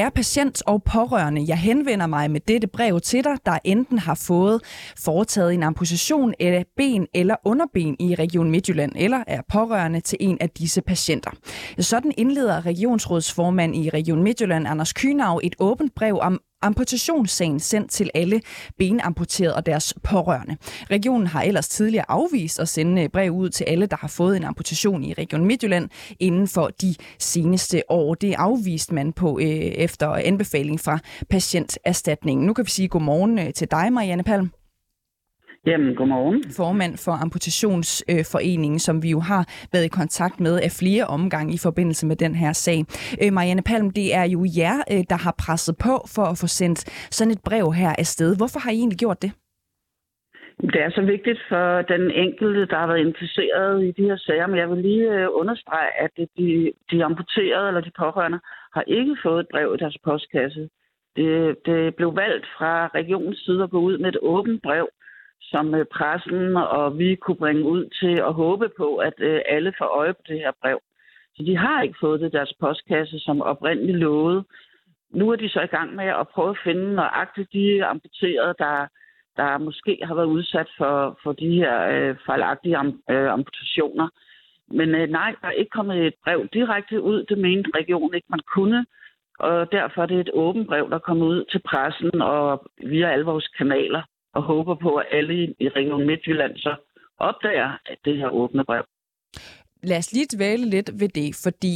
Kære patient og pårørende, jeg henvender mig med dette brev til dig, der enten har fået foretaget en amputation af ben eller underben i Region Midtjylland, eller er pårørende til en af disse patienter. Sådan indleder regionsrådsformand i Region Midtjylland, Anders Kynav, et åbent brev om amputationssagen sendt til alle benamputerede og deres pårørende. Regionen har ellers tidligere afvist at sende øh, brev ud til alle, der har fået en amputation i Region Midtjylland inden for de seneste år. Det afviste man på øh, efter anbefaling fra patienterstatningen. Nu kan vi sige godmorgen øh, til dig, Marianne Palm. Jamen, godmorgen. Formand for Amputationsforeningen, som vi jo har været i kontakt med af flere omgange i forbindelse med den her sag. Øh, Marianne Palm, det er jo jer, øh, der har presset på for at få sendt sådan et brev her afsted. Hvorfor har I egentlig gjort det? Det er så vigtigt for den enkelte, der har været interesseret i de her sager, men jeg vil lige øh, understrege, at de, de amputerede eller de pårørende har ikke fået et brev i deres postkasse. Det, det blev valgt fra regionens side at gå ud med et åbent brev, som øh, pressen og vi kunne bringe ud til at håbe på, at øh, alle får øje på det her brev. Så de har ikke fået det deres postkasse, som oprindeligt lovede. Nu er de så i gang med at prøve at finde nøjagtigt de amputerede, der, der måske har været udsat for, for de her øh, fejlagtige am, øh, amputationer. Men øh, nej, der er ikke kommet et brev direkte ud. Det mente regionen ikke, man kunne. Og derfor er det et åbent brev, der kommer ud til pressen og via alle vores kanaler og håber på, at alle i Region Midtjylland så opdager at det her åbne brev. Lad os lige dvæle lidt ved det, fordi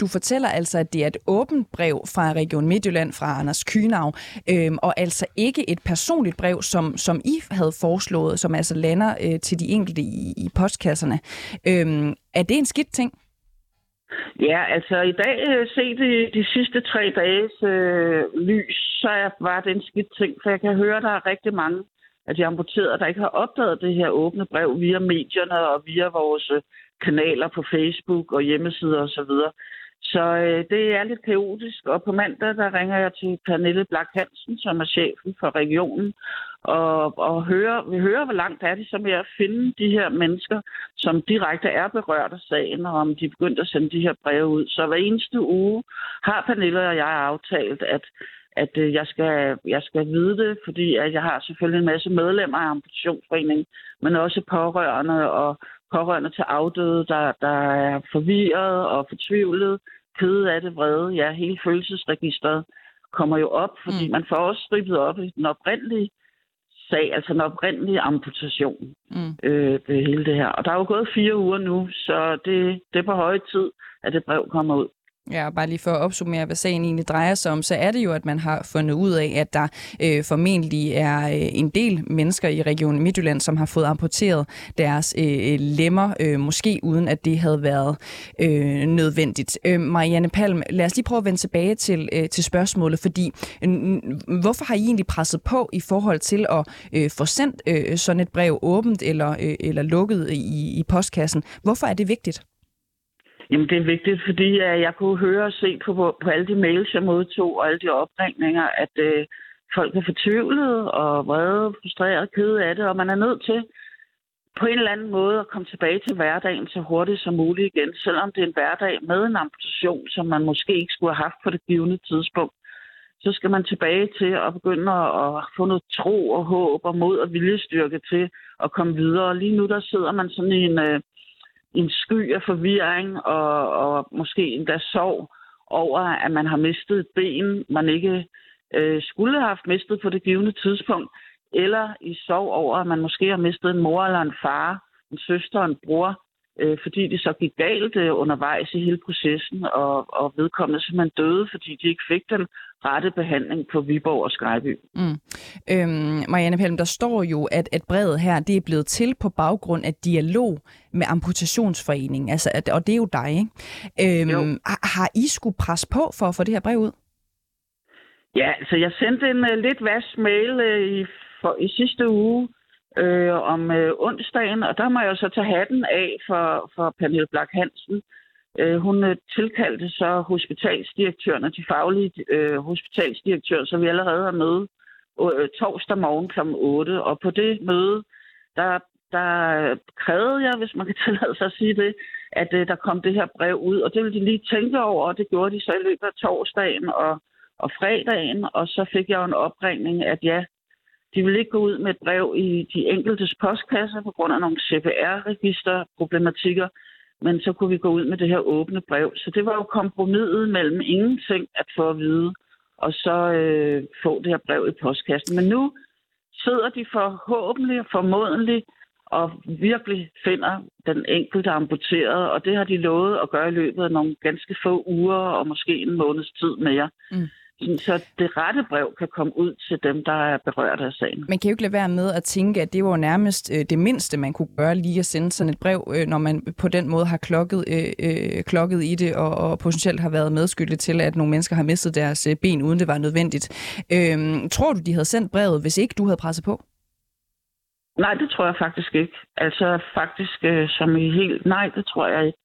du fortæller altså, at det er et åbent brev fra Region Midtjylland fra Anders Kynav, øhm, og altså ikke et personligt brev, som, som I havde foreslået, som altså lander øh, til de enkelte i, i postkasserne. Øhm, er det en skidt ting? Ja, altså i dag, øh, set i de sidste tre dages øh, lys, så var det en skidt ting, for jeg kan høre, at der er rigtig mange af de amputerede, der ikke har opdaget det her åbne brev via medierne og via vores øh, kanaler på Facebook og hjemmesider osv. Så, så øh, det er lidt kaotisk, og på mandag der ringer jeg til Pernille Blak Hansen, som er chefen for regionen, og, og høre, vi hører, hvor langt er de så med at finde de her mennesker, som direkte er berørt af sagen, og om de er begyndt at sende de her breve ud. Så hver eneste uge har Pernille og jeg aftalt, at at øh, jeg, skal, jeg skal vide det, fordi at jeg har selvfølgelig en masse medlemmer af amputationsforeningen, men også pårørende og pårørende til afdøde, der, der er forvirret og fortvivlet, kede af det, vrede. Ja, hele følelsesregistret kommer jo op, fordi mm. man får også stribet op i den oprindelige sag, altså den oprindelige amputation, mm. øh, det hele det her. Og der er jo gået fire uger nu, så det, det er på høje tid, at det brev kommer ud. Ja, og bare lige for at opsummere, hvad sagen egentlig drejer sig om, så er det jo, at man har fundet ud af, at der øh, formentlig er øh, en del mennesker i regionen Midtjylland, som har fået amputeret deres øh, øh, lemmer, øh, måske uden at det havde været øh, nødvendigt. Øh, Marianne Palm, lad os lige prøve at vende tilbage til, øh, til spørgsmålet, fordi øh, hvorfor har I egentlig presset på i forhold til at øh, få sendt øh, sådan et brev åbent eller, øh, eller lukket i, i postkassen? Hvorfor er det vigtigt? Jamen, det er vigtigt, fordi øh, jeg kunne høre og se på, på alle de mails, jeg modtog, og alle de opringninger, at uh, folk er fortvivlede og vrede, frustreret, kede af det, og man er nødt til på en eller anden måde at komme tilbage til hverdagen så hurtigt som muligt igen, selvom det er en hverdag med en amputation, som man måske ikke skulle have haft på det givende tidspunkt. Så skal man tilbage til at begynde at få noget tro og håb og mod og viljestyrke til at komme videre. Lige nu der sidder man sådan i en, øh, en sky af forvirring og, og måske endda sorg over, at man har mistet et ben, man ikke øh, skulle have haft mistet på det givende tidspunkt, eller i sorg over, at man måske har mistet en mor eller en far, en søster en bror, øh, fordi det så gik galt øh, undervejs i hele processen, og, og vedkommende simpelthen døde, fordi de ikke fik den rette behandling på Viborg og Skrejby. Mm. Øhm, Marianne Pelm, der står jo, at, at brevet her det er blevet til på baggrund af dialog med Amputationsforeningen, altså, at, og det er jo dig, ikke? Øhm, har, har I skulle presse på for at få det her brev ud? Ja, så jeg sendte en uh, lidt vask mail uh, i, for, i sidste uge, øh, om øh, onsdagen, og der må jeg så tage hatten af for, for Pernille Black Hansen. Øh, hun øh, tilkaldte så hospitalsdirektøren og de faglige øh, hospitalsdirektører, så vi allerede har møde øh, torsdag morgen kl. 8. Og på det møde, der, der krævede jeg, hvis man kan tillade sig at sige det, at øh, der kom det her brev ud, og det ville de lige tænke over, og det gjorde de så i løbet af torsdagen, og og fredagen, og så fik jeg en opringning, at ja, de ville ikke gå ud med et brev i de enkeltes postkasser på grund af nogle CPR-registerproblematikker, men så kunne vi gå ud med det her åbne brev. Så det var jo kompromiset mellem ingenting at få at vide, og så øh, få det her brev i postkassen. Men nu sidder de forhåbentlig og formodentlig og virkelig finder den enkelte amputeret, og det har de lovet at gøre i løbet af nogle ganske få uger og måske en måneds tid mere. Mm. Så det rette brev kan komme ud til dem, der er berørt af sagen. Man kan jo ikke lade være med at tænke, at det var nærmest øh, det mindste, man kunne gøre lige at sende sådan et brev, øh, når man på den måde har klokket, øh, øh, klokket i det, og, og potentielt har været medskyldig til, at nogle mennesker har mistet deres ben, uden det var nødvendigt. Øh, tror du, de havde sendt brevet, hvis ikke du havde presset på? Nej, det tror jeg faktisk ikke. Altså faktisk øh, som i helt... Nej, det tror jeg ikke.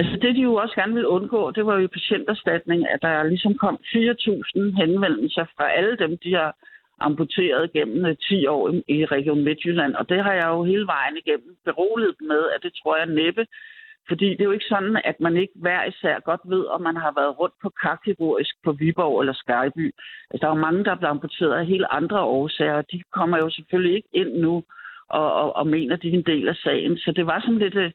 Altså det, de jo også gerne ville undgå, det var jo patienterstatning, at der ligesom kom 4.000 henvendelser fra alle dem, de har amputeret gennem øh, 10 år i Region Midtjylland. Og det har jeg jo hele vejen igennem beroliget med, at det tror jeg næppe. Fordi det er jo ikke sådan, at man ikke hver især godt ved, om man har været rundt på karkirurgisk på Viborg eller Skyby. Altså, der er jo mange, der er blevet amputeret af helt andre årsager. De kommer jo selvfølgelig ikke ind nu og, og, og mener, at de er en del af sagen. Så det var sådan lidt øh,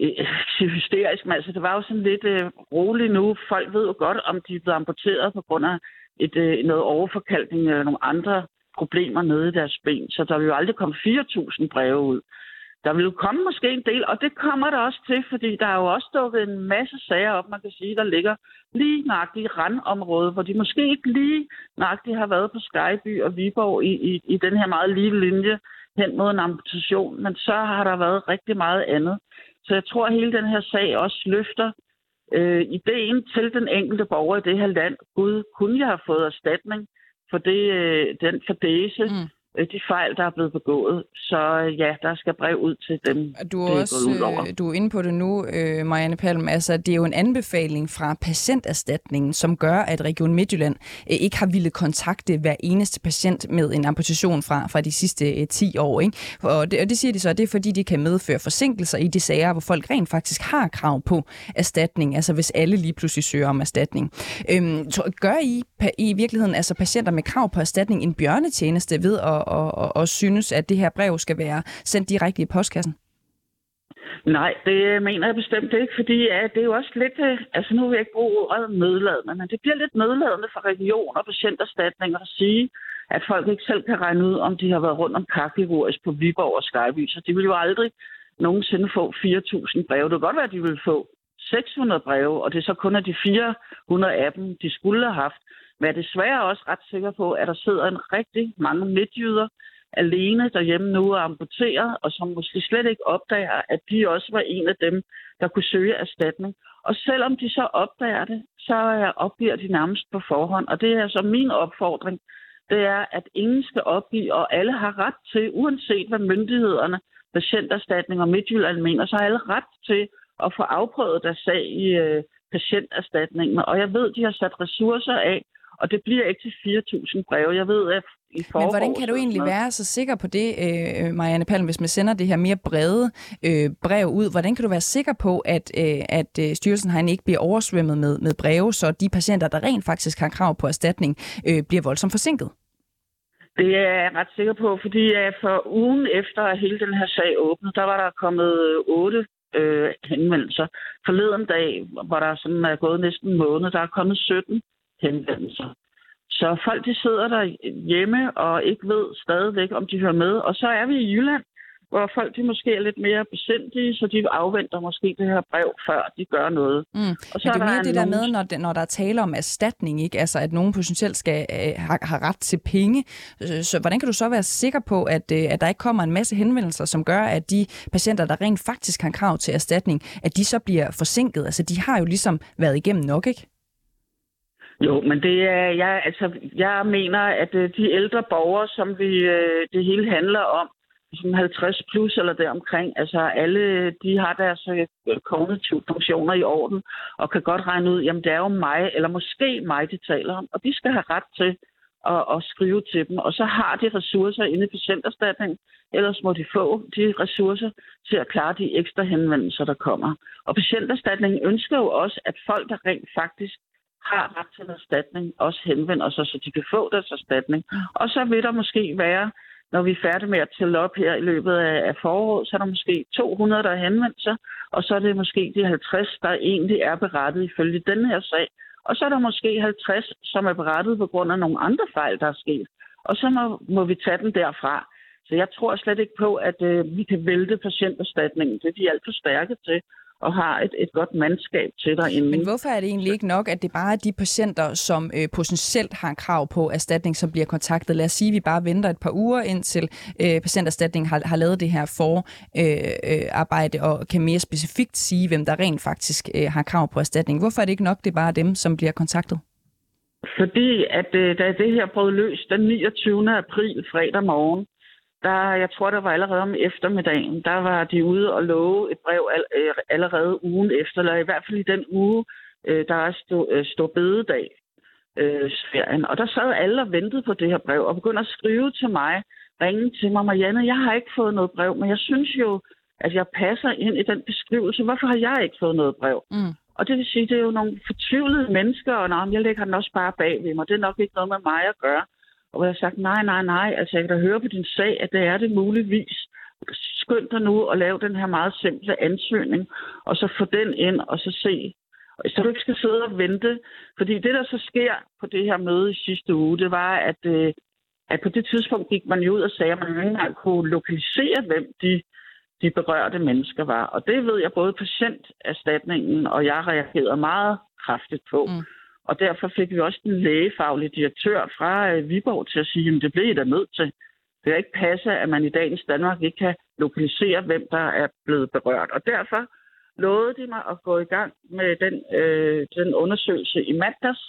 øh hysterisk, men altså det var jo sådan lidt øh, roligt nu. Folk ved jo godt, om de er blevet amputeret på grund af et, øh, noget overforkalkning eller nogle andre problemer nede i deres ben. Så der vil jo aldrig komme 4.000 breve ud. Der vil jo komme måske en del, og det kommer der også til, fordi der er jo også dukket en masse sager op, man kan sige, der ligger lige nøjagtigt i randområdet, hvor de måske ikke lige nøjagtigt har været på Skyby og Viborg i, i, i den her meget lige linje, hen mod en amputation, men så har der været rigtig meget andet. Så jeg tror, at hele den her sag også løfter øh, ideen til den enkelte borger i det her land. Gud, kunne jeg have fået erstatning for det, øh, den fordæse, mm. Øh, de fejl, der er blevet begået. Så øh, ja, der skal brev ud til dem, du er det er også, ud over. Øh, du er inde på det nu, Marianne Palm. Altså, det er jo en anbefaling fra patienterstatningen, som gør, at Region Midtjylland ikke har ville kontakte hver eneste patient med en amputation fra, fra de sidste 10 år. Ikke? Og, det, og det siger de så, at det er fordi, de kan medføre forsinkelser i de sager, hvor folk rent faktisk har krav på erstatning. Altså hvis alle lige pludselig søger om erstatning. Øhm, gør I i virkeligheden altså patienter med krav på erstatning en bjørnetjeneste ved at og, og, at synes, at det her brev skal være sendt direkte i postkassen? Nej, det mener jeg bestemt ikke, fordi ja, det er jo også lidt, øh, altså nu vil jeg ikke bruge ordet nødladende, men det bliver lidt nødladende for regioner og patienterstatninger at sige, at folk ikke selv kan regne ud, om de har været rundt om kakirurgisk på Viborg og Skyby, så de vil jo aldrig nogensinde få 4.000 breve. Det kan godt være, at de vil få 600 breve, og det er så kun af de 400 af dem, de skulle have haft. Men jeg er desværre også ret sikker på, at der sidder en rigtig mange midtjyder alene derhjemme nu og amputerer, og som måske slet ikke opdager, at de også var en af dem, der kunne søge erstatning. Og selvom de så opdager det, så opgiver de nærmest på forhånd. Og det er så min opfordring, det er, at ingen skal opgive, og alle har ret til, uanset hvad myndighederne, patienterstatning og Midtjylland mener, så har alle ret til at få afprøvet deres sag i øh, patienterstatningen. Og jeg ved, de har sat ressourcer af og det bliver ikke til 4.000 breve. Jeg ved, at i Men hvordan kan du egentlig være så sikker på det, øh, Marianne Palm, hvis man sender det her mere brede øh, brev ud? Hvordan kan du være sikker på, at, øh, at styrelsen herinde ikke bliver oversvømmet med, med breve, så de patienter, der rent faktisk har krav på erstatning, bliver voldsomt forsinket? Det er jeg ret sikker på, fordi for ugen efter at hele den her sag åbnede, der var der kommet otte øh, henvendelser. Forleden dag, hvor der sådan er gået næsten en måned, der er kommet 17 henvendelser. Så folk de sidder der hjemme og ikke ved stadigvæk, om de hører med. Og så er vi i Jylland, hvor folk de måske er lidt mere besindige, så de afventer måske det her brev, før de gør noget. Mm. Og så Men det er mere det der med, når, det, når der er tale om erstatning, ikke? Altså, at nogen potentielt skal øh, have, have ret til penge. Så hvordan kan du så være sikker på, at, øh, at der ikke kommer en masse henvendelser, som gør, at de patienter, der rent faktisk har krav til erstatning, at de så bliver forsinket? Altså, de har jo ligesom været igennem nok, ikke? Jo, men det er, jeg, altså, jeg mener, at øh, de ældre borgere, som vi, øh, det hele handler om, som 50 plus eller deromkring, altså alle, de har deres øh, kognitive funktioner i orden, og kan godt regne ud, jamen det er jo mig, eller måske mig, de taler om, og de skal have ret til at, at skrive til dem. Og så har de ressourcer inde i patienterstatning, ellers må de få de ressourcer til at klare de ekstra henvendelser, der kommer. Og patienterstatningen ønsker jo også, at folk, der rent faktisk har ret til en erstatning, også henvender sig, så de kan få deres erstatning. Og så vil der måske være, når vi er færdige med at tælle op her i løbet af, af foråret, så er der måske 200, der har henvendt sig, og så er det måske de 50, der egentlig er berettet ifølge den her sag. Og så er der måske 50, som er berettet på grund af nogle andre fejl, der er sket. Og så må, må vi tage den derfra. Så jeg tror slet ikke på, at øh, vi kan vælte patienterstatningen. Det er de alt for stærke til og har et, et godt mandskab til derinde. Men hvorfor er det egentlig ikke nok, at det bare er de patienter, som øh, potentielt har krav på erstatning, som bliver kontaktet? Lad os sige, at vi bare venter et par uger indtil øh, patienterstatning har, har lavet det her forarbejde øh, øh, og kan mere specifikt sige, hvem der rent faktisk øh, har krav på erstatning. Hvorfor er det ikke nok, det er bare dem, som bliver kontaktet? Fordi at øh, da det her brød løs den 29. april fredag morgen, der, jeg tror, der var allerede om eftermiddagen, der var de ude og love et brev øh, allerede ugen efter, eller i hvert fald i den uge, øh, der er stå, øh, stå bededag, øh. Og der sad alle og ventede på det her brev, og begyndte at skrive til mig, ringe til mig, Marianne, jeg har ikke fået noget brev, men jeg synes jo, at jeg passer ind i den beskrivelse. Hvorfor har jeg ikke fået noget brev? Mm. Og det vil sige, det er jo nogle fortvivlede mennesker, og nej, jeg lægger den også bare bag ved mig. Det er nok ikke noget med mig at gøre. Og jeg har sagt, nej, nej, nej, altså jeg kan da høre på din sag, at det er det muligvis. Skynd dig nu at lave den her meget simple ansøgning, og så få den ind, og så se, så du ikke skal sidde og vente. Fordi det, der så sker på det her møde i sidste uge, det var, at, øh, at på det tidspunkt gik man jo ud og sagde, at man ikke engang kunne lokalisere, hvem de, de berørte mennesker var. Og det ved jeg både patienterstatningen og jeg reagerede meget kraftigt på. Mm. Og derfor fik vi også den lægefaglige direktør fra øh, Viborg til at sige, at det blev I da nødt til. Det er ikke passe, at man i dagens Danmark ikke kan lokalisere, hvem der er blevet berørt. Og derfor lovede de mig at gå i gang med den, øh, den undersøgelse i mandags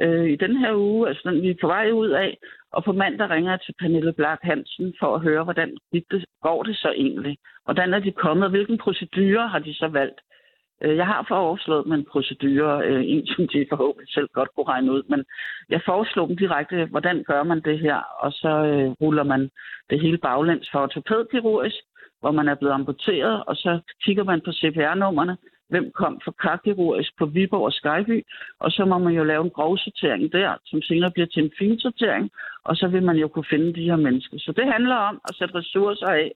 øh, i den her uge, altså den vi er på vej ud af. Og på mandag ringer jeg til Pernille Blak Hansen for at høre, hvordan det, går det så egentlig? Hvordan er de kommet? Hvilken procedure har de så valgt? Øh, jeg har foreslået dem en procedure, øh, en som de forhåbentlig selv godt kunne regne ud, men jeg foreslog dem direkte, hvordan gør man det her, og så øh, ruller man det hele baglæns for ortopædkirurgisk, hvor man er blevet amputeret, og så kigger man på CPR-nummerne, hvem kom fra karkirurgisk på Viborg og Skyby, og så må man jo lave en grov sortering der, som senere bliver til en fin sortering, og så vil man jo kunne finde de her mennesker. Så det handler om at sætte ressourcer af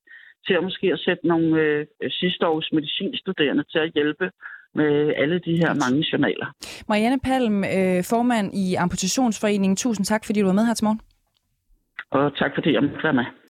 til at måske at sætte nogle øh, sidste års medicinstuderende til at hjælpe med alle de her mange journaler. Marianne Palm, øh, formand i Amputationsforeningen. Tusind tak, fordi du var med her til morgen. Og tak fordi jeg måtte være med.